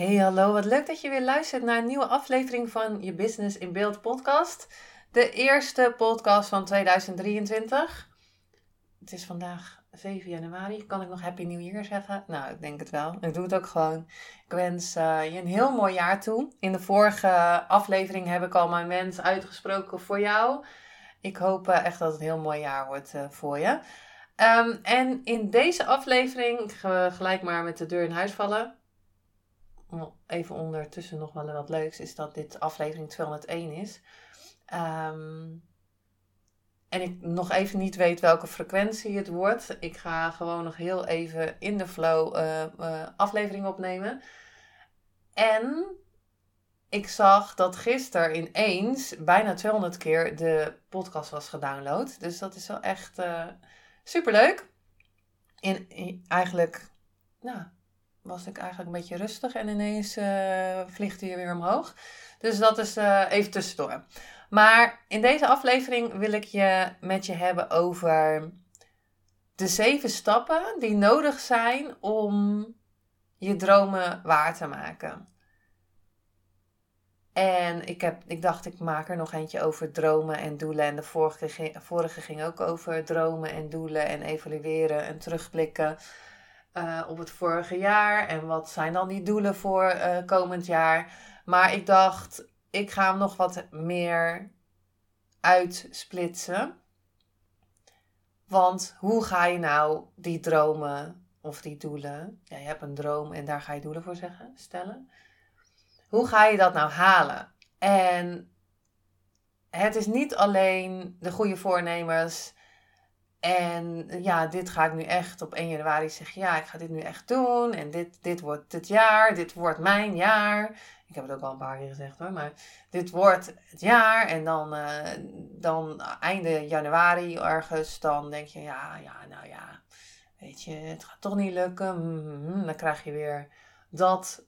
Hey, hallo. Wat leuk dat je weer luistert naar een nieuwe aflevering van je Business in Beeld podcast. De eerste podcast van 2023. Het is vandaag 7 januari. Kan ik nog Happy New Year zeggen? Nou, ik denk het wel. Ik doe het ook gewoon. Ik wens uh, je een heel mooi jaar toe. In de vorige aflevering heb ik al mijn wens uitgesproken voor jou. Ik hoop uh, echt dat het een heel mooi jaar wordt uh, voor je. Um, en in deze aflevering gelijk maar met de deur in huis vallen even ondertussen nog wel wat leuks, is dat dit aflevering 201 is. Um, en ik nog even niet weet welke frequentie het wordt. Ik ga gewoon nog heel even in de flow uh, uh, aflevering opnemen. En ik zag dat gisteren ineens bijna 200 keer de podcast was gedownload. Dus dat is wel echt uh, superleuk. En eigenlijk, nou, was ik eigenlijk een beetje rustig en ineens uh, vliegt hij weer omhoog. Dus dat is uh, even tussendoor. Maar in deze aflevering wil ik je met je hebben over de zeven stappen die nodig zijn om je dromen waar te maken. En ik, heb, ik dacht, ik maak er nog eentje over dromen en doelen. En de vorige, vorige ging ook over dromen en doelen en evalueren en terugblikken uh, op het vorige jaar en wat zijn dan die doelen voor uh, komend jaar. Maar ik dacht, ik ga hem nog wat meer uitsplitsen. Want hoe ga je nou die dromen of die doelen, ja, je hebt een droom en daar ga je doelen voor zeggen, stellen. Hoe ga je dat nou halen? En het is niet alleen de goede voornemens en ja, dit ga ik nu echt op 1 januari zeggen. Ja, ik ga dit nu echt doen. En dit, dit wordt het jaar. Dit wordt mijn jaar. Ik heb het ook al een paar keer gezegd hoor. Maar dit wordt het jaar. En dan, uh, dan einde januari ergens. Dan denk je, ja, ja, nou ja. Weet je, het gaat toch niet lukken. Mm-hmm. Dan krijg je weer dat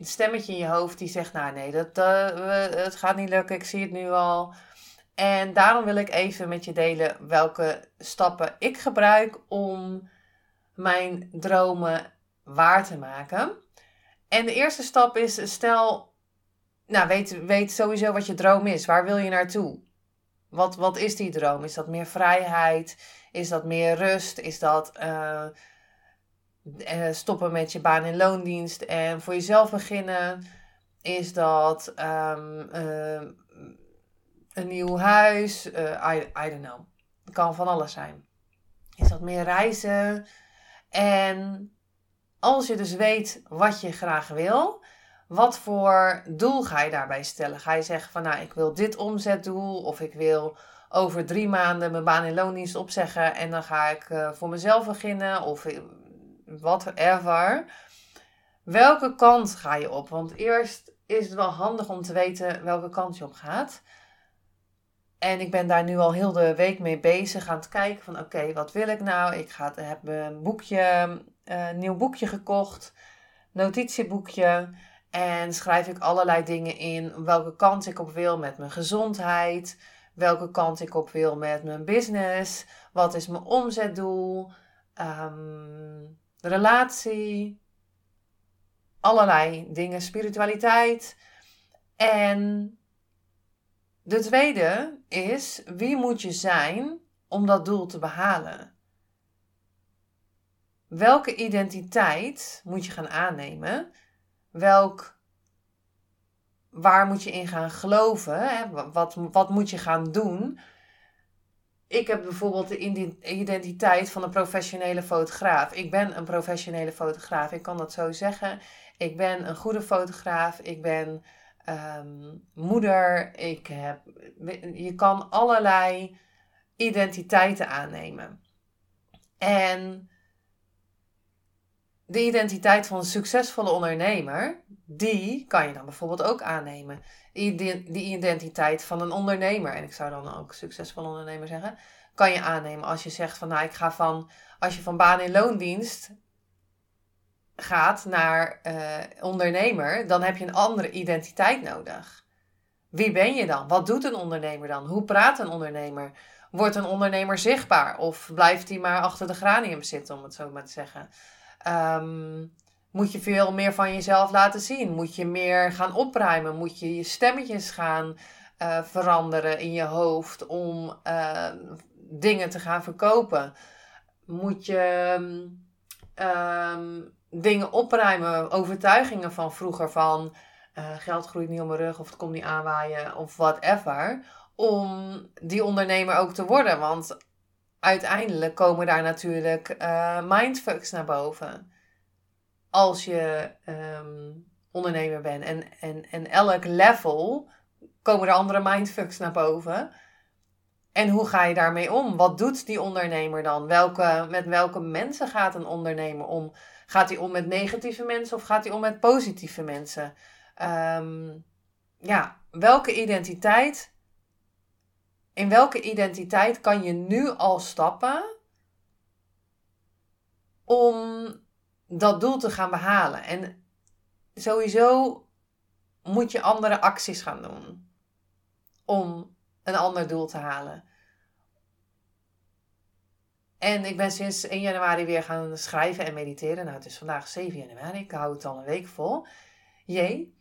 stemmetje in je hoofd die zegt, nou nee, dat, uh, het gaat niet lukken. Ik zie het nu al. En daarom wil ik even met je delen welke stappen ik gebruik om mijn dromen waar te maken. En de eerste stap is: stel, nou, weet, weet sowieso wat je droom is. Waar wil je naartoe? Wat, wat is die droom? Is dat meer vrijheid? Is dat meer rust? Is dat uh, stoppen met je baan in loondienst en voor jezelf beginnen? Is dat um, uh, een nieuw huis, uh, I, don't know. Het kan van alles zijn. Is dat meer reizen? En als je dus weet wat je graag wil, wat voor doel ga je daarbij stellen? Ga je zeggen van nou, ik wil dit omzetdoel of ik wil over drie maanden mijn baan in loondienst opzeggen en dan ga ik uh, voor mezelf beginnen of whatever. Welke kant ga je op? Want eerst is het wel handig om te weten welke kant je op gaat. En ik ben daar nu al heel de week mee bezig aan het kijken van oké, wat wil ik nou? Ik ga, heb een boekje, eh, nieuw boekje gekocht, notitieboekje. En schrijf ik allerlei dingen in welke kant ik op wil met mijn gezondheid, welke kant ik op wil met mijn business, wat is mijn omzetdoel, um, relatie, allerlei dingen, spiritualiteit. En de tweede is, wie moet je zijn om dat doel te behalen? Welke identiteit moet je gaan aannemen? Welk, waar moet je in gaan geloven? Hè? Wat, wat moet je gaan doen? Ik heb bijvoorbeeld de identiteit van een professionele fotograaf. Ik ben een professionele fotograaf. Ik kan dat zo zeggen. Ik ben een goede fotograaf. Ik ben um, moeder. Ik heb, je kan allerlei identiteiten aannemen. En de identiteit van een succesvolle ondernemer, die kan je dan bijvoorbeeld ook aannemen. Die identiteit van een ondernemer, en ik zou dan ook succesvolle ondernemer zeggen, kan je aannemen als je zegt van nou ik ga van, als je van baan in loondienst gaat naar uh, ondernemer, dan heb je een andere identiteit nodig. Wie ben je dan? Wat doet een ondernemer dan? Hoe praat een ondernemer? Wordt een ondernemer zichtbaar of blijft hij maar achter de granium zitten, om het zo maar te zeggen? Ehm, moet je veel meer van jezelf laten zien? Moet je meer gaan opruimen? Moet je je stemmetjes gaan uh, veranderen in je hoofd om uh, dingen te gaan verkopen? Moet je um, dingen opruimen, overtuigingen van vroeger van uh, geld groeit niet op mijn rug of het komt niet aanwaaien of whatever, om die ondernemer ook te worden. Want uiteindelijk komen daar natuurlijk uh, mindfucks naar boven. Als je um, ondernemer bent. En, en, en elk level komen er andere mindfucks naar boven. En hoe ga je daarmee om? Wat doet die ondernemer dan? Welke, met welke mensen gaat een ondernemer om? Gaat hij om met negatieve mensen of gaat hij om met positieve mensen? Um, ja, welke identiteit, in welke identiteit kan je nu al stappen om dat doel te gaan behalen? En sowieso moet je andere acties gaan doen om een ander doel te halen. En ik ben sinds 1 januari weer gaan schrijven en mediteren. Nou, het is vandaag 7 januari. Ik hou het al een week vol. Jee.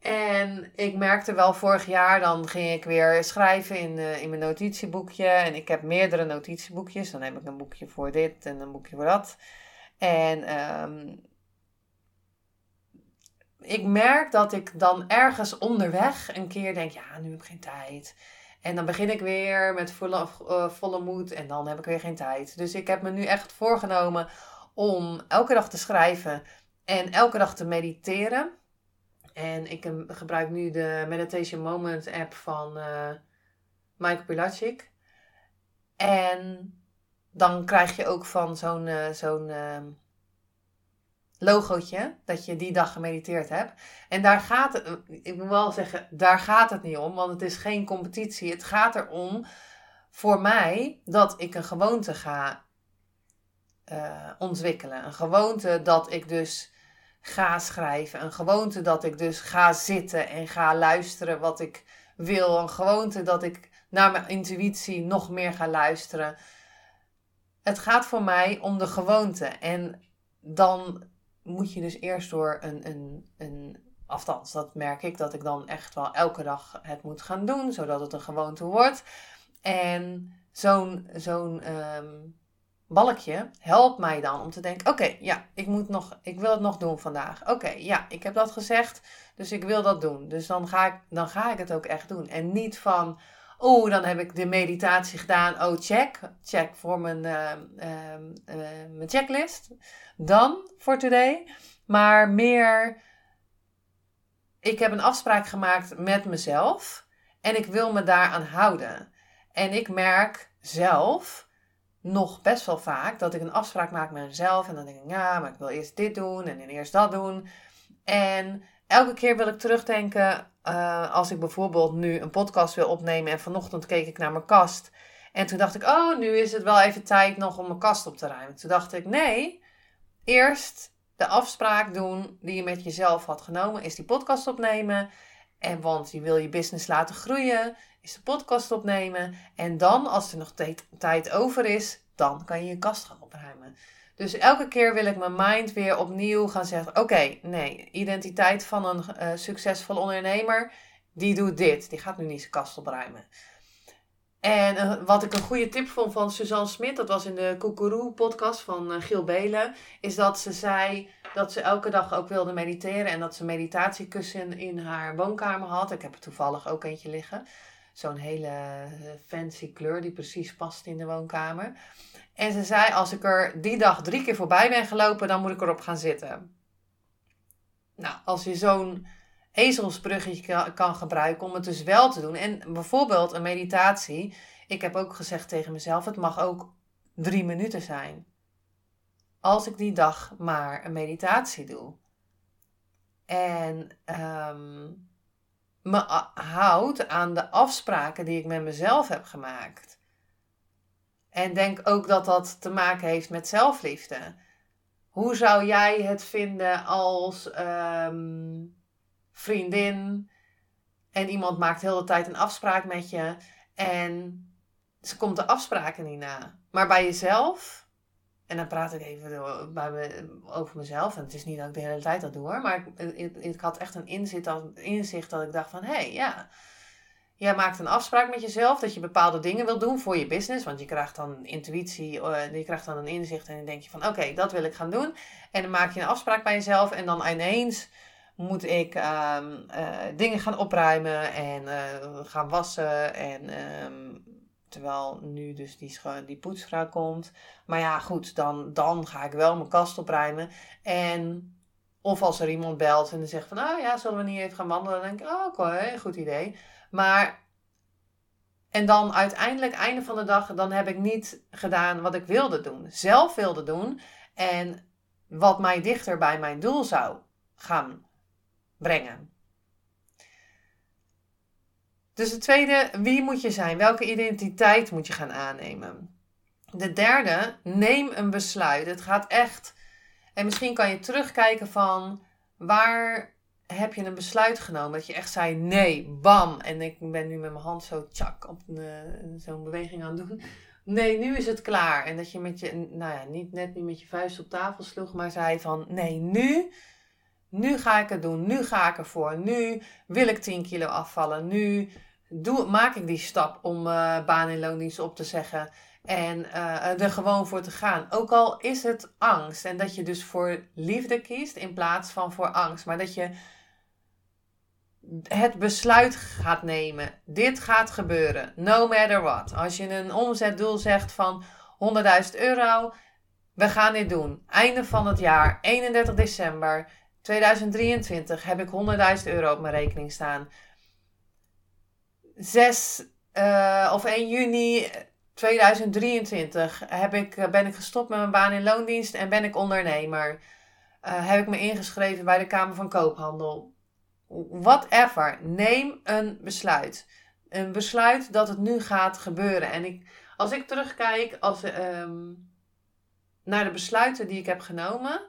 En ik merkte wel vorig jaar, dan ging ik weer schrijven in, uh, in mijn notitieboekje. En ik heb meerdere notitieboekjes. Dan heb ik een boekje voor dit en een boekje voor dat. En um, ik merk dat ik dan ergens onderweg een keer denk: ja, nu heb ik geen tijd. En dan begin ik weer met volle, uh, volle moed en dan heb ik weer geen tijd. Dus ik heb me nu echt voorgenomen om elke dag te schrijven en elke dag te mediteren. En ik gebruik nu de Meditation Moment app van uh, Michael Pilacic. En dan krijg je ook van zo'n zo'n logootje dat je die dag gemediteerd hebt. En daar gaat het, ik moet wel zeggen, daar gaat het niet om, want het is geen competitie. Het gaat erom voor mij dat ik een gewoonte ga uh, ontwikkelen. Een gewoonte dat ik dus ga schrijven. Een gewoonte dat ik dus ga zitten en ga luisteren wat ik wil. Een gewoonte dat ik naar mijn intuïtie nog meer ga luisteren. Het gaat voor mij om de gewoonte. En dan moet je dus eerst door een, een, een dat merk ik dat ik dan echt wel elke dag het moet gaan doen, zodat het een gewoonte wordt. En zo'n zo'n ehm, balkje helpt mij dan om te denken: oké, ja, ik moet nog, ik wil het nog doen vandaag. Oké, ja, ik heb dat gezegd, dus ik wil dat doen. Dus dan ga, ik, dan ga ik het ook echt doen. En niet van: oh, dan heb ik de meditatie gedaan. Oh, check, check voor mijn, uh, uh, mijn checklist. Dan voor today. Maar meer, ik heb een afspraak gemaakt met mezelf en ik wil me daaraan houden. En ik merk zelf nog best wel vaak dat ik een afspraak maak met mezelf. En dan denk ik, ja, maar ik wil eerst dit doen en eerst dat doen. En elke keer wil ik terugdenken uh, als ik bijvoorbeeld nu een podcast wil opnemen. En vanochtend keek ik naar mijn kast. En toen dacht ik, oh, nu is het wel even tijd nog om mijn kast op te ruimen. Toen dacht ik, nee, eerst de afspraak doen die je met jezelf had genomen, is die podcast opnemen. En want je wil je business laten groeien, is de podcast opnemen. En dan, als er nog tijd over is, dan kan je je kast gaan opruimen. Dus elke keer wil ik mijn mind weer opnieuw gaan zeggen: Oké, nee, identiteit van een uh, succesvol ondernemer, die doet dit. Die gaat nu niet zijn kast opruimen. En uh, wat ik een goede tip vond van Suzanne Smit, dat was in de Koekeroe podcast van uh, Giel Belen, is dat ze zei dat ze elke dag ook wilde mediteren en dat ze meditatiekussen in haar woonkamer had. Ik heb er toevallig ook eentje liggen. Zo'n hele fancy kleur die precies past in de woonkamer. En ze zei, als ik er die dag drie keer voorbij ben gelopen, dan moet ik erop gaan zitten. Nou, als je zo'n ezelsbruggetje kan gebruiken om het dus wel te doen. En bijvoorbeeld een meditatie. Ik heb ook gezegd tegen mezelf, het mag ook drie minuten zijn. als ik die dag maar een meditatie doe. En um, me houd aan de afspraken die ik met mezelf heb gemaakt. En denk ook dat dat te maken heeft met zelfliefde. Hoe zou jij het vinden als ehm, vriendin en iemand maakt heel de tijd een afspraak met je en ze komt de afspraken niet na. Maar bij jezelf, en dan praat ik even bij me, over mezelf, en het is niet dat ik de hele tijd dat doe hoor, maar ik, ik, had echt een inzicht, inzicht dat ik dacht van, hé, hey, ja, jij maakt een afspraak met jezelf dat je bepaalde dingen wil doen voor je business, want je krijgt dan intuïtie, uh, je krijgt dan een inzicht en dan denk je van, oké, dat wil ik gaan doen. En dan maak je een afspraak bij jezelf en dan ineens moet ik ehm, eh, dingen gaan opruimen en eh, gaan wassen. En ehm, terwijl nu dus die, die poetsvrouw komt. Maar ja, goed, dan, dan ga ik wel mijn kast opruimen. En of als er iemand belt en dan zegt van, nou ja, zullen we niet even gaan wandelen? Dan denk ik, oh, oké, goed idee. Maar, en dan uiteindelijk, einde van de dag, dan heb ik niet gedaan wat ik wilde doen. Zelf wilde doen. En wat mij dichter bij mijn doel zou gaan brengen. Dus de tweede, wie moet je zijn? Welke identiteit moet je gaan aannemen? De derde, neem een besluit. Het gaat echt. En misschien kan je terugkijken van waar heb je een besluit genomen? Dat je echt zei nee, bam. En ik ben nu met mijn hand zo tjak op zo'n beweging aan het doen. Nee, nu is het klaar. En dat je met je, nou ja, niet net niet met je vuist op tafel sloeg, maar zei van nee, nu nu ga ik het doen. Nu ga ik ervoor. Nu wil ik 10 kilo afvallen. Nu doe, maak ik die stap om uh, baan en loondienst op te zeggen. En uh, er gewoon voor te gaan. Ook al is het angst. En dat je dus voor liefde kiest in plaats van voor angst. Maar dat je het besluit gaat nemen. Dit gaat gebeuren. No matter what. Als je een omzetdoel zegt van 100.000 euro. We gaan dit doen. Einde van het jaar. 31 december. 2023 heb ik 100.000 euro op mijn rekening staan. 6 uh, eh, of 1 juni 2023 heb ik, eh, ben ik gestopt met mijn baan in loondienst en ben ik ondernemer. Uh, heb ik me ingeschreven bij de Kamer van Koophandel. Whatever. Neem een besluit. Een besluit dat het nu gaat gebeuren. En ik, als ik terugkijk als, um, naar de besluiten die ik heb genomen,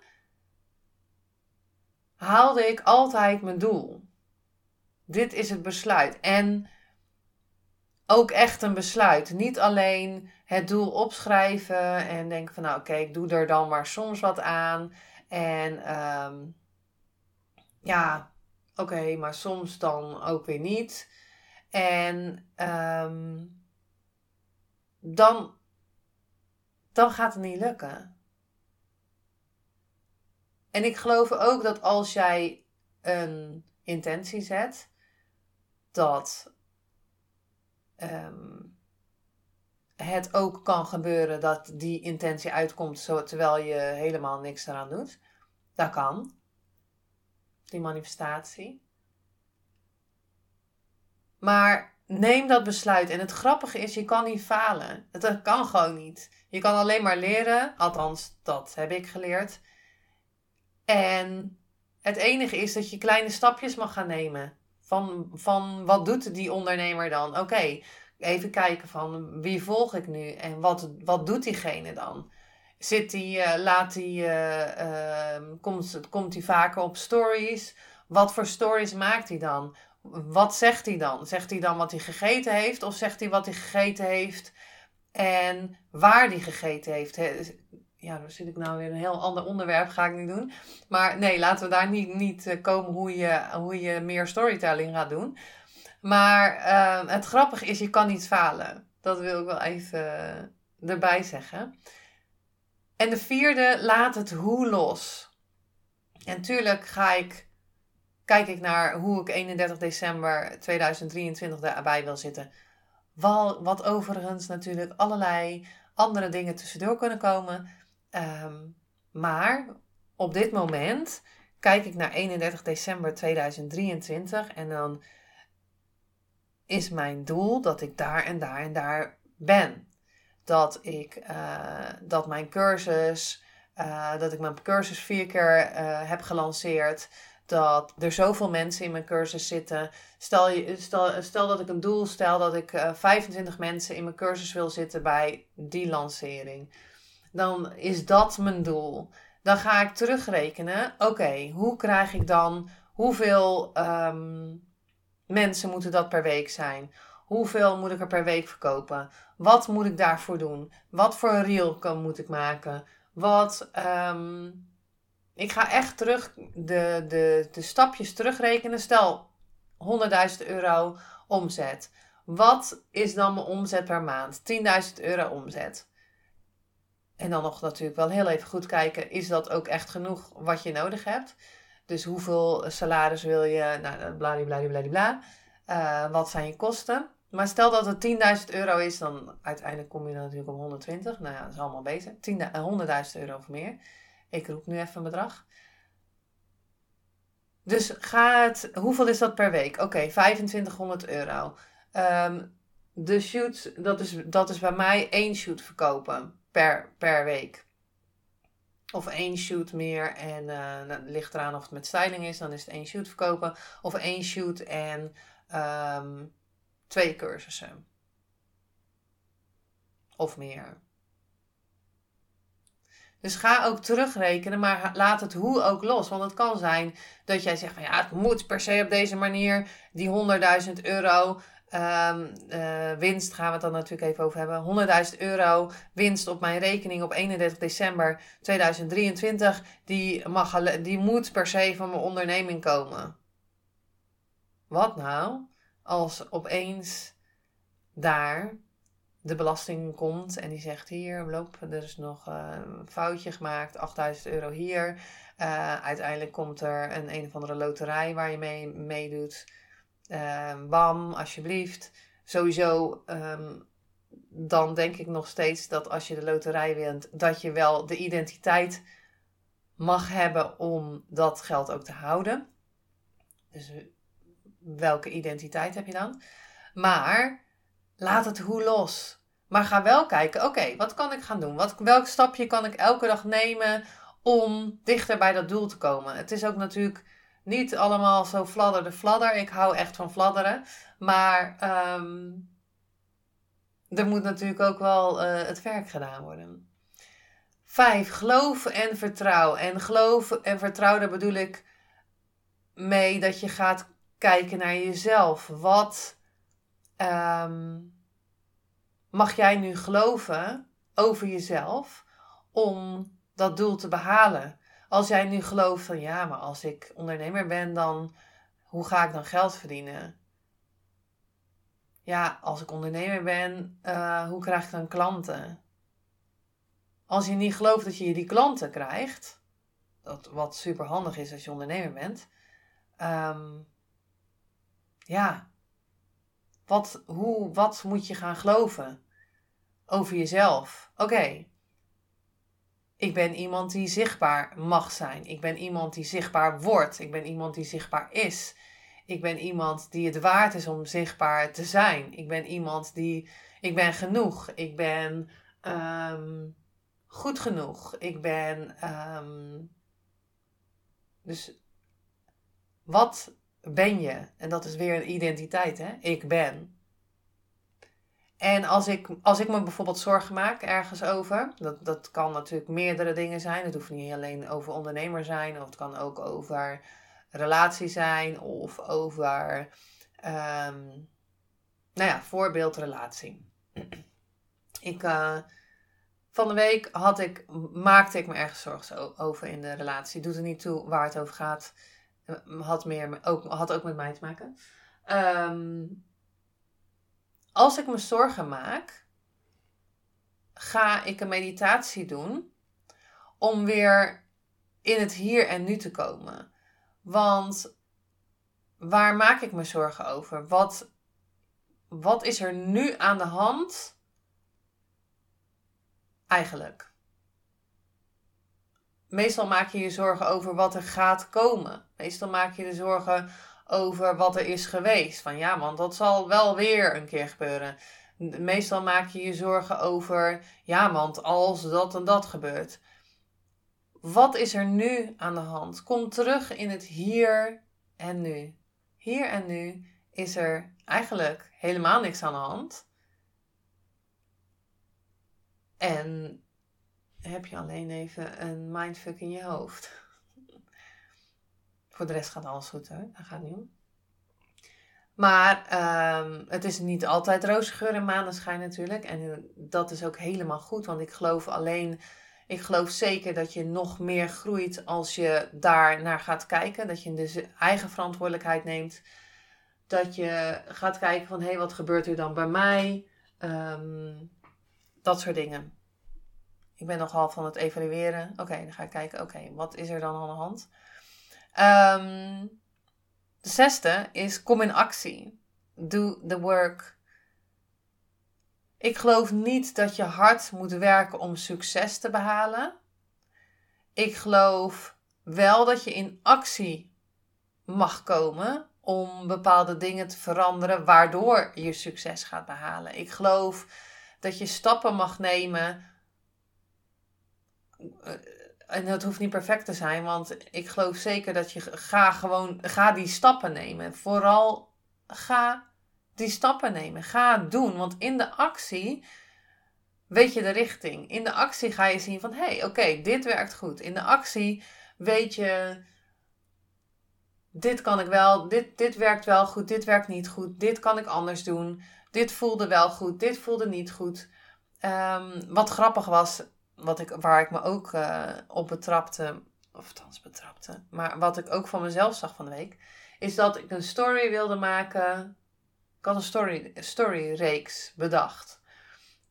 haalde ik altijd mijn doel. Dit is het besluit. En ook echt een besluit. Niet alleen het doel opschrijven en denken van nou oké, ik doe er dan maar soms wat aan. En um, ja, oké, maar soms dan ook weer niet. En um, dan, dan gaat het niet lukken. En ik geloof ook dat als jij een intentie zet, dat um, het ook kan gebeuren dat die intentie uitkomt terwijl je helemaal niks eraan doet. Dat kan. Die manifestatie. Maar neem dat besluit. En het grappige is, je kan niet falen. Het kan gewoon niet. Je kan alleen maar leren. Althans, dat heb ik geleerd. En het enige is dat je kleine stapjes mag gaan nemen. Van, van wat doet die ondernemer dan? Oké, even kijken van wie volg ik nu en wat, wat doet diegene dan? Zit die, uh, laat die, uh, uh, komt, komt hij vaker op stories? Wat voor stories maakt hij dan? Wat zegt hij dan? Zegt hij dan wat hij gegeten heeft of zegt hij wat hij gegeten heeft en waar hij gegeten heeft? Ja, dan zit ik nou weer een heel ander onderwerp, ga ik niet doen. Maar nee, laten we daar niet, niet eh, komen hoe je, hoe je meer storytelling gaat doen. Maar uh, het grappige is, je kan niet falen. Dat wil ik wel even eh, erbij zeggen. En de vierde, laat het hoe los. En tuurlijk ga ik, kijk ik naar hoe ik 31 december 2023 daarbij wil zitten. Wat overigens natuurlijk allerlei andere dingen tussendoor kunnen komen. Ehm, maar op dit moment kijk ik naar 31 december 2023 en dan is mijn doel dat ik daar en daar en daar ben. Dat ik, uh, dat mijn cursus uh, dat ik mijn cursus vier keer uh, heb gelanceerd. Dat er zoveel mensen in mijn cursus zitten. Stel, je, stel, stel dat ik een doel stel dat ik uh, 25 mensen in mijn cursus wil zitten bij die lancering. Dan is dat mijn doel. Dan ga ik terugrekenen. Oké, hoe krijg ik dan hoeveel um, mensen moeten dat per week zijn? Hoeveel moet ik er per week verkopen? Wat moet ik daarvoor doen? Wat voor een reel moet ik maken? Wat. Um, ik ga echt terug de, de, de stapjes terugrekenen. Stel 100.000 euro omzet. Wat is dan mijn omzet per maand? 10.000 euro omzet. En dan nog natuurlijk wel heel even goed kijken: is dat ook echt genoeg wat je nodig hebt? Dus hoeveel salaris wil je? Nou, bladibladibladibla. Uh, wat zijn je kosten? Maar stel dat het 10.000 euro is, dan uiteindelijk kom je dan natuurlijk op 120. Nou ja, dat is allemaal beter. 100.000 euro of meer. Ik roep nu even een bedrag. Dus ga het, hoeveel is dat per week? Oké, 2500 euro. Um, de shoot, dat is, dat is bij mij één shoot verkopen per, per week. Of één shoot meer en uh, ligt eraan of het met styling is, dan is het één shoot verkopen. Of één shoot en um, twee cursussen. Of meer. Dus ga ook terugrekenen, maar laat het hoe ook los. Want het kan zijn dat jij zegt van ja, het moet per se op deze manier. Die 100.000 euro um, uh, winst gaan we het dan natuurlijk even over hebben. 100.000 euro winst op mijn rekening op 31 december 2023. Die, mag, die moet per se van mijn onderneming komen. Wat nou als opeens daar de belasting komt en die zegt hier, loop, er is nog uh, een foutje gemaakt, 8000 euro hier. Uh, uiteindelijk komt er een een of andere loterij waar je mee meedoet. Bam, alsjeblieft. Sowieso, um, dan denk ik nog steeds dat als je de loterij wint, dat je wel de identiteit mag hebben om dat geld ook te houden. Dus welke identiteit heb je dan? Maar laat het hoe los. Maar ga wel kijken, oké, wat kan ik gaan doen? Wat, welk stapje kan ik elke dag nemen om dichter bij dat doel te komen? Het is ook natuurlijk niet allemaal zo fladder de fladder. Ik hou echt van fladderen. Maar um, er moet natuurlijk ook wel uh, het werk gedaan worden. Vijf, geloof en vertrouw. En geloof en vertrouw, daar bedoel ik mee dat je gaat kijken naar jezelf. Wat um, mag jij nu geloven over jezelf om dat doel te behalen? Als jij nu gelooft van ja, maar als ik ondernemer ben, dan hoe ga ik dan geld verdienen? Ja, als ik ondernemer ben, uh, hoe krijg ik dan klanten? Als je niet gelooft dat je die klanten krijgt, dat, wat super handig is als je ondernemer bent, um, ja, wat, hoe, wat moet je gaan geloven over jezelf? Oké, ik ben iemand die zichtbaar mag zijn. Ik ben iemand die zichtbaar wordt. Ik ben iemand die zichtbaar is. Ik ben iemand die het waard is om zichtbaar te zijn. Ik ben iemand die. Ik ben genoeg. Ik ben um, goed genoeg. Ik ben. Um, dus wat ben je. En dat is weer een identiteit, hè? Ik ben. En als ik, als ik me bijvoorbeeld zorgen maak ergens over, dat, dat kan natuurlijk meerdere dingen zijn. Het hoeft niet alleen over ondernemer zijn, of het kan ook over relatie zijn, of over, um, nou ja, voorbeeldrelatie. Ik, uh, van de week had ik, maakte ik me ergens zorgen over in de relatie. Doet er niet toe waar het over gaat had, meer, ook, had ook met mij te maken. Um, als ik me zorgen maak, ga ik een meditatie doen om weer in het hier en nu te komen. Want waar maak ik me zorgen over? Wat, wat is er nu aan de hand eigenlijk? meestal maak je je zorgen over wat er gaat komen. Meestal maak je je zorgen over wat er is geweest. Van ja, want dat zal wel weer een keer gebeuren. Meestal maak je je zorgen over, ja, want als dat en dat gebeurt. Wat is er nu aan de hand? Kom terug in het hier en nu. Hier en nu is er eigenlijk helemaal niks aan de hand. En heb je alleen even een mindfuck in je hoofd. Voor de rest gaat alles goed hoor, dat gaat niet om. Maar ehm, het is niet altijd roze geur en maneschijn natuurlijk. En dat is ook helemaal goed, want ik geloof alleen, ik geloof zeker dat je nog meer groeit als je daar naar gaat kijken. Dat je dus eigen verantwoordelijkheid neemt. Dat je gaat kijken van, hé, hey, wat gebeurt er dan bij mij? Ehm, dat soort dingen. Ik ben nogal van het evalueren. Oké, dan ga ik kijken, oké, wat is er dan aan de hand? Ehm, de zesde is kom in actie. Do the work. Ik geloof niet dat je hard moet werken om succes te behalen. Ik geloof wel dat je in actie mag komen om bepaalde dingen te veranderen waardoor je succes gaat behalen. Ik geloof dat je stappen mag nemen eh, en het hoeft niet perfect te zijn, want ik geloof zeker dat je ga gewoon, ga die stappen nemen. Vooral ga die stappen nemen. Ga doen, want in de actie weet je de richting. In de actie ga je zien van, hé, hey, oké, dit werkt goed. In de actie weet je, dit kan ik wel, dit, dit werkt wel goed, dit werkt niet goed, dit kan ik anders doen. Dit voelde wel goed, dit voelde niet goed. Um, wat grappig was, wat ik, waar ik me ook uh, op betrapte, of althans betrapte, maar wat ik ook van mezelf zag van de week, is dat ik een story wilde maken. Ik had een story, story reeks bedacht.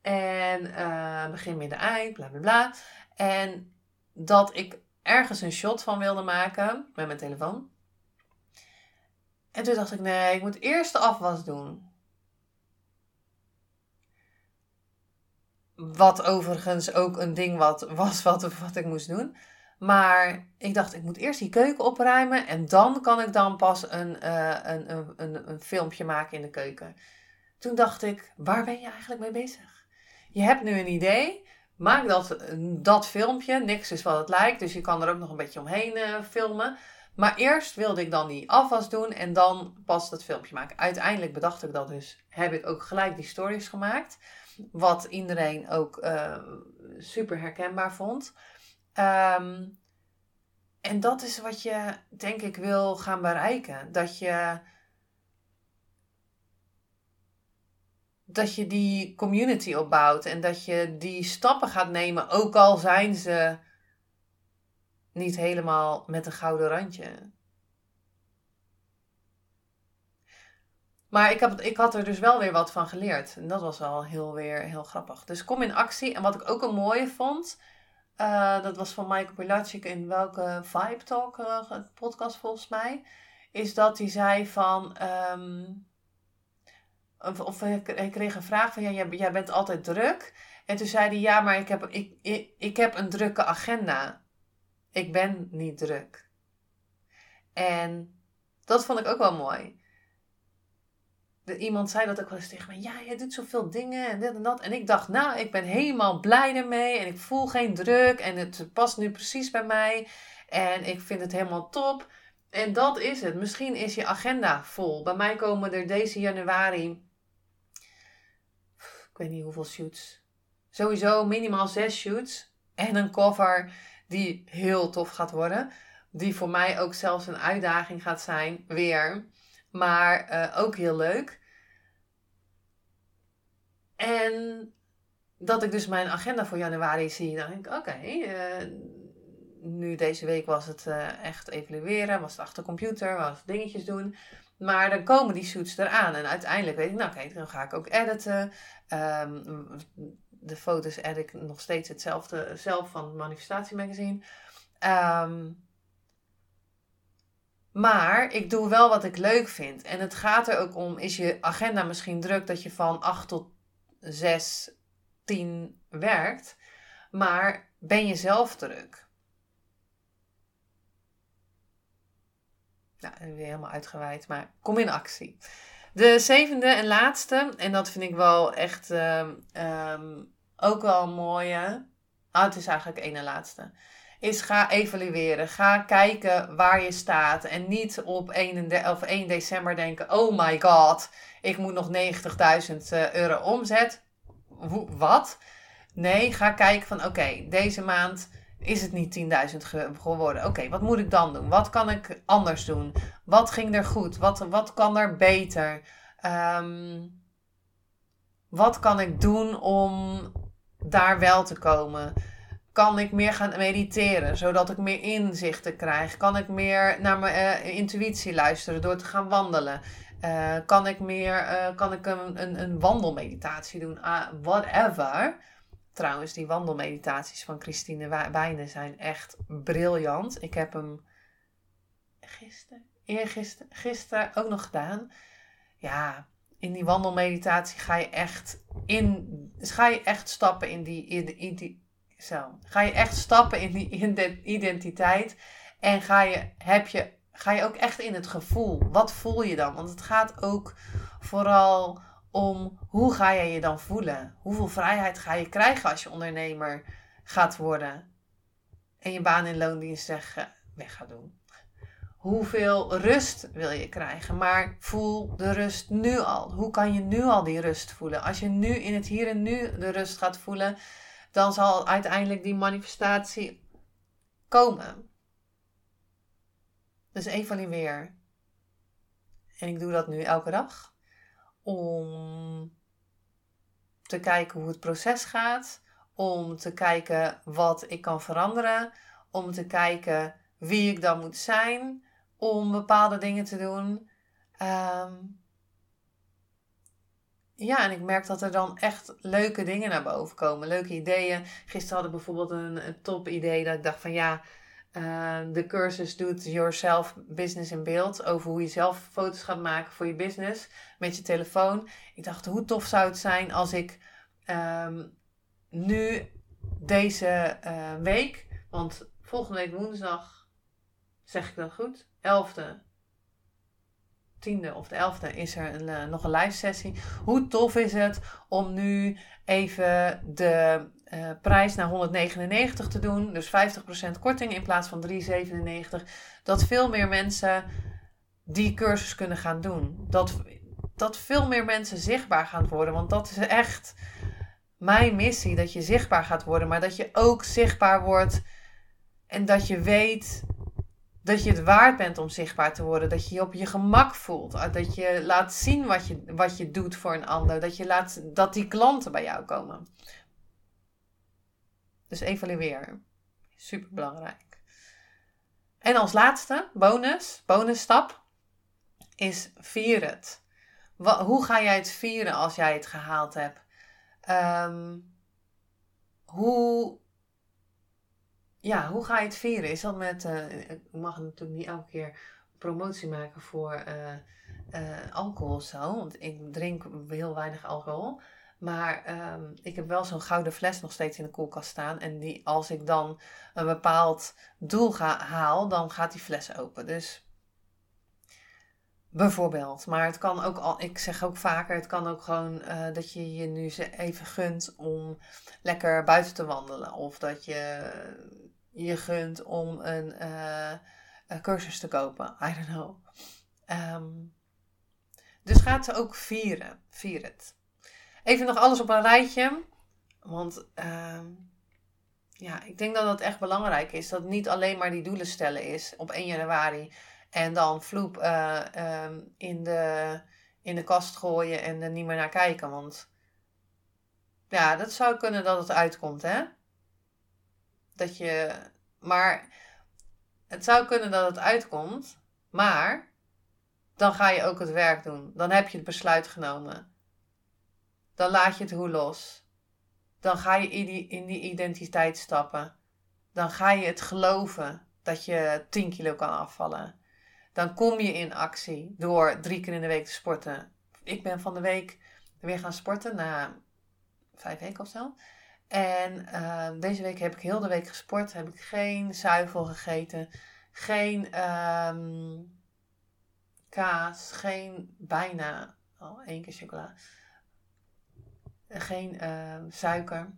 En uh, begin, midden, eind, bla bla bla. En dat ik ergens een shot van wilde maken met mijn telefoon. En toen dacht ik, nee, ik moet eerst de afwas doen. Wat overigens ook een ding wat, was wat, wat ik moest doen. Maar ik dacht, ik moet eerst die keuken opruimen. En dan kan ik dan pas een, uh, een, een, een, een filmpje maken in de keuken. Toen dacht ik, waar ben je eigenlijk mee bezig? Je hebt nu een idee. Maak dat, dat filmpje. Niks is wat het lijkt. Dus je kan er ook nog een beetje omheen uh, filmen. Maar eerst wilde ik dan die afwas doen en dan pas dat filmpje maken. Uiteindelijk bedacht ik dat dus. Heb ik ook gelijk die stories gemaakt. Wat iedereen ook uh, super herkenbaar vond. Um, en dat is wat je, denk ik, wil gaan bereiken. Dat je. Dat je die community opbouwt en dat je die stappen gaat nemen, ook al zijn ze niet helemaal met een gouden randje. Maar ik, heb, ik had er dus wel weer wat van geleerd. En dat was wel heel, weer heel grappig. Dus kom in actie. En wat ik ook een mooie vond, uh, dat was van Michael Pilacic in welke Vibe Talk uh, podcast volgens mij, is dat hij zei van, um, of, ik kreeg een vraag van, ja, jij, jij, bent altijd druk. En toen zei hij, ja, maar ik heb, ik, ik heb een drukke agenda. Ik ben niet druk. En dat vond ik ook wel mooi iemand zei dat ook wel eens tegen me. Ja, je doet zoveel dingen en dit en dat. En ik dacht, nou, ik ben helemaal blij ermee. En ik voel geen druk. En het past nu precies bij mij. En ik vind het helemaal top. En dat is het. Misschien is je agenda vol. Bij mij komen er deze januari. Ik weet niet hoeveel shoots. Sowieso minimaal zes shoots. En een cover die heel tof gaat worden. Die voor mij ook zelfs een uitdaging gaat zijn. Weer. Maar uh, ook heel leuk. En dat ik dus mijn agenda voor januari zie. Dan denk ik, oké, eh, nu deze week was het uh, echt evalueren. Was het achter computer, was dingetjes doen. Maar dan komen die shoots eraan. En uiteindelijk weet ik, nou oké, dan ga ik ook editen. Um, de foto's edit ik nog steeds hetzelfde zelf van het Manifestatie Magazine. Um, maar ik doe wel wat ik leuk vind. En het gaat er ook om, is je agenda misschien druk dat je van 8 tot 6, 10 werkt. Maar ben je zelf druk? Nou, weer helemaal uitgeweid, maar kom in actie. De zevende en laatste, en dat vind ik wel echt um, um, ook wel een mooie. Ah, het is eigenlijk één en laatste is ga evalueren. Ga kijken waar je staat. En niet op 1, of 1 december denken: oh my god, ik moet nog 90.000 eh, euro omzet. Wat? Nee, ga kijken van oké, deze maand is het niet 10.000 geworden. Oké, wat moet ik dan doen? Wat kan ik anders doen? Wat ging er goed? Wat, wat kan er beter? Ehm, wat kan ik doen om daar wel te komen? Kan ik meer gaan mediteren, zodat ik meer inzichten krijg? Kan ik meer naar mijn uh, intuïtie luisteren door te gaan wandelen? Uh, kan ik meer, uh, kan ik een, een, een wandelmeditatie doen? Uh, whatever. Trouwens, die wandelmeditaties van Christine Wijnen zijn echt briljant. Ik heb hem gisteren, eergisteren, gisteren ook nog gedaan. Ja, in die wandelmeditatie ga je echt in, ga je echt stappen in die, in, in die zo, ga je echt stappen in die identiteit en ga je, heb je, ga je ook echt in het gevoel. Wat voel je dan? Want het gaat ook vooral om hoe ga je je dan voelen? Hoeveel vrijheid ga je krijgen als je ondernemer gaat worden en je baan in loondienst weg gaat doen? Hoeveel rust wil je krijgen? Maar voel de rust nu al. Hoe kan je nu al die rust voelen? Als je nu in het hier en nu de rust gaat voelen, dan zal uiteindelijk die manifestatie komen. Dus evalueer. En ik doe dat nu elke dag om te kijken hoe het proces gaat, om te kijken wat ik kan veranderen, om te kijken wie ik dan moet zijn om bepaalde dingen te doen. Ehm, ja, en ik merk dat er dan echt leuke dingen naar boven komen, leuke ideeën. Gisteren had ik bijvoorbeeld een, top idee dat ik dacht van ja, uh, de cursus doet Yourself Business in Beeld. Over hoe je zelf foto's gaat maken voor je business met je telefoon. Ik dacht, hoe tof zou het zijn als ik ehm, nu deze uh, week, want volgende week woensdag, zeg ik dat goed? 11e, 10e of de 11e is er een, uh, nog een live sessie. Hoe tof is het om nu even de uh, prijs naar 199 te doen. Dus 50% korting in plaats van 397. Dat veel meer mensen die cursus kunnen gaan doen. Dat, dat veel meer mensen zichtbaar gaan worden. Want dat is echt mijn missie. Dat je zichtbaar gaat worden. Maar dat je ook zichtbaar wordt. En dat je weet dat je het waard bent om zichtbaar te worden. Dat je je op je gemak voelt. Dat je laat zien wat je, wat je doet voor een ander. Dat je laat dat die klanten bij jou komen. Dus evalueer. Super belangrijk. En als laatste, bonus, bonusstap, is vier het. hoe ga jij het vieren als jij het gehaald hebt? Um, hoe, ja, hoe ga je het vieren? Is dat met, uh, ik mag natuurlijk niet elke keer promotie maken voor uh, uh, alcohol of zo, want ik drink heel weinig alcohol. Maar um, ik heb wel zo'n gouden fles nog steeds in de koelkast staan. En die, als ik dan een bepaald doel ga, haal, dan gaat die fles open. Dus bijvoorbeeld. Maar het kan ook al, ik zeg ook vaker, het kan ook gewoon dat je je nu even gunt om lekker buiten te wandelen. Of dat je je gunt om een, uh, een cursus te kopen. I don't know. Um, dus gaat ze ook vieren. Vier het. Even nog alles op een rijtje. Want uh, ja, ik denk dat dat echt belangrijk is. Dat niet alleen maar die doelen stellen is op 1 januari. En dan vloep uh, in, de, in de kast gooien en er niet meer naar kijken. Want ja, dat zou kunnen dat het uitkomt, hè? Dat je. Maar het zou kunnen dat het uitkomt. Maar dan ga je ook het werk doen. Dan heb je het besluit genomen dan laat je het hoe los. Dan ga je in die, in die identiteit stappen. Dan ga je het geloven dat je 10 kilo kan afvallen. Dan kom je in actie door drie keer in de week te sporten. Ik ben van de week weer gaan sporten na vijf weken of zo. En uh, deze week heb ik heel de week gesport. Heb ik geen zuivel gegeten. Geen um, kaas. Geen bijna. Oh, één keer chocola geen uh, suiker.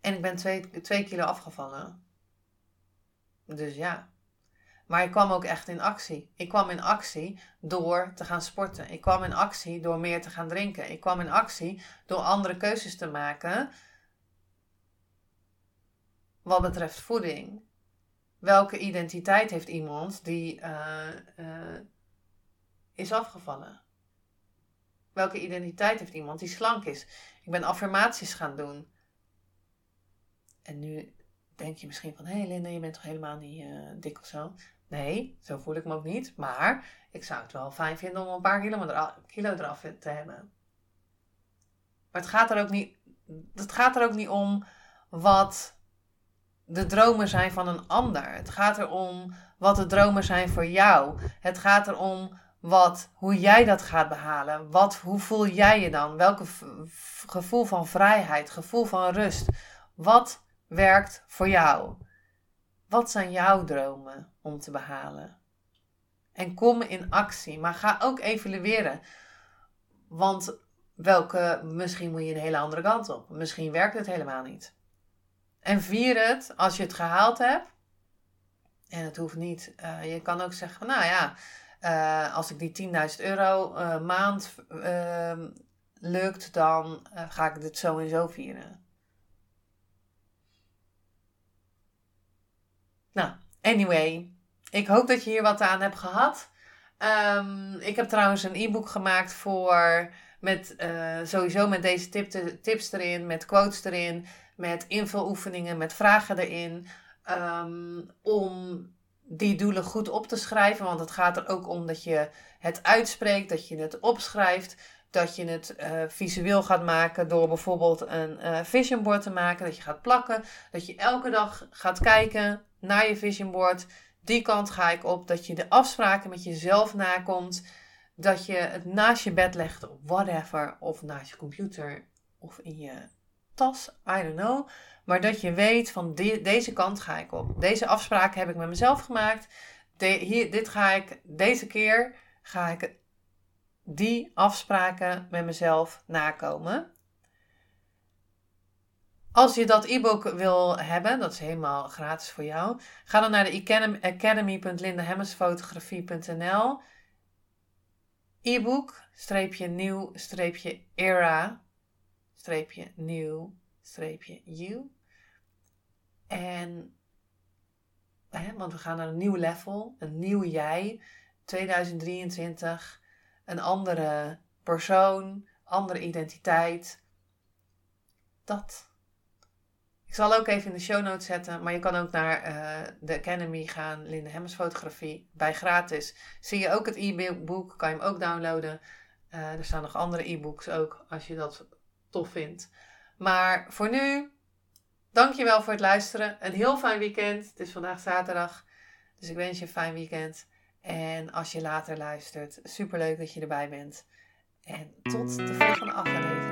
En ik ben 2 kilo afgevallen. Dus ja. Maar ik kwam ook echt in actie. Ik kwam in actie door te gaan sporten. Ik kwam in actie door meer te gaan drinken. Ik kwam in actie door andere keuzes te maken wat betreft voeding. Welke identiteit heeft iemand die uh, uh, is afgevallen? Welke identiteit heeft iemand die slank is? Ik ben affirmaties gaan doen. En nu denk je misschien van, hé hey Linda, je bent toch helemaal niet uh, dik of zo? Nee, zo voel ik me ook niet. Maar ik zou het wel fijn vinden om een paar kilo, eraf, kilo eraf te hebben. Maar het gaat er ook niet, het gaat er ook niet om wat de dromen zijn van een ander. Het gaat erom wat de dromen zijn voor jou. Het gaat erom wat, hoe jij dat gaat behalen. Wat, hoe voel jij je dan? Welke gevoel van vrijheid, gevoel van rust? Wat werkt voor jou? Wat zijn jouw dromen om te behalen? En kom in actie, maar ga ook evalueren. Want welke, misschien moet je een hele andere kant op. Misschien werkt het helemaal niet. En vier het als je het gehaald hebt. En het hoeft niet. Uh, je kan ook zeggen, nou ja, uh, als ik die 10.000 euro uh, maand ehm, lukt, dan ga ik dit zo en zo vieren. Nou, anyway. Ik hoop dat je hier wat aan hebt gehad. Um, ik heb trouwens een e-book gemaakt voor met sowieso met deze tip, tips erin, met quotes erin met invuloefeningen, met vragen erin. Ehm, om die doelen goed op te schrijven. Want het gaat er ook om dat je het uitspreekt, dat je het opschrijft. Dat je het uh, visueel gaat maken door bijvoorbeeld een uh, vision board te maken. Dat je gaat plakken. Dat je elke dag gaat kijken naar je vision board. Die kant ga ik op. Dat je de afspraken met jezelf nakomt. Dat je het naast je bed legt whatever. Of naast je computer of in je tas, I don't know. Maar dat je weet van deze kant ga ik op. Deze afspraak heb ik met mezelf gemaakt. hier, dit ga ik, deze keer ga ik die afspraken met mezelf nakomen. Als je dat e-book wil hebben, dat is helemaal gratis voor jou, ga dan naar de academy.lindahemmersfotografie.nl e-book, streepje nieuw, streepje you. En, hè, want we gaan naar een nieuw level, een nieuw jij, 2023, een andere persoon, andere identiteit. Dat. Ik zal ook even in de show notes zetten, maar je kan ook naar uh, de Academy gaan, Linde Hemmers Fotografie, bij gratis. Zie je ook het e-book, kan je hem ook downloaden. Uh, er staan nog andere e-books ook, als je dat tof vindt. Maar voor nu, dankjewel voor het luisteren. Een heel fijn weekend. Het is vandaag zaterdag. Dus ik wens je een fijn weekend. En als je later luistert, superleuk dat je erbij bent. En tot de volgende aflevering.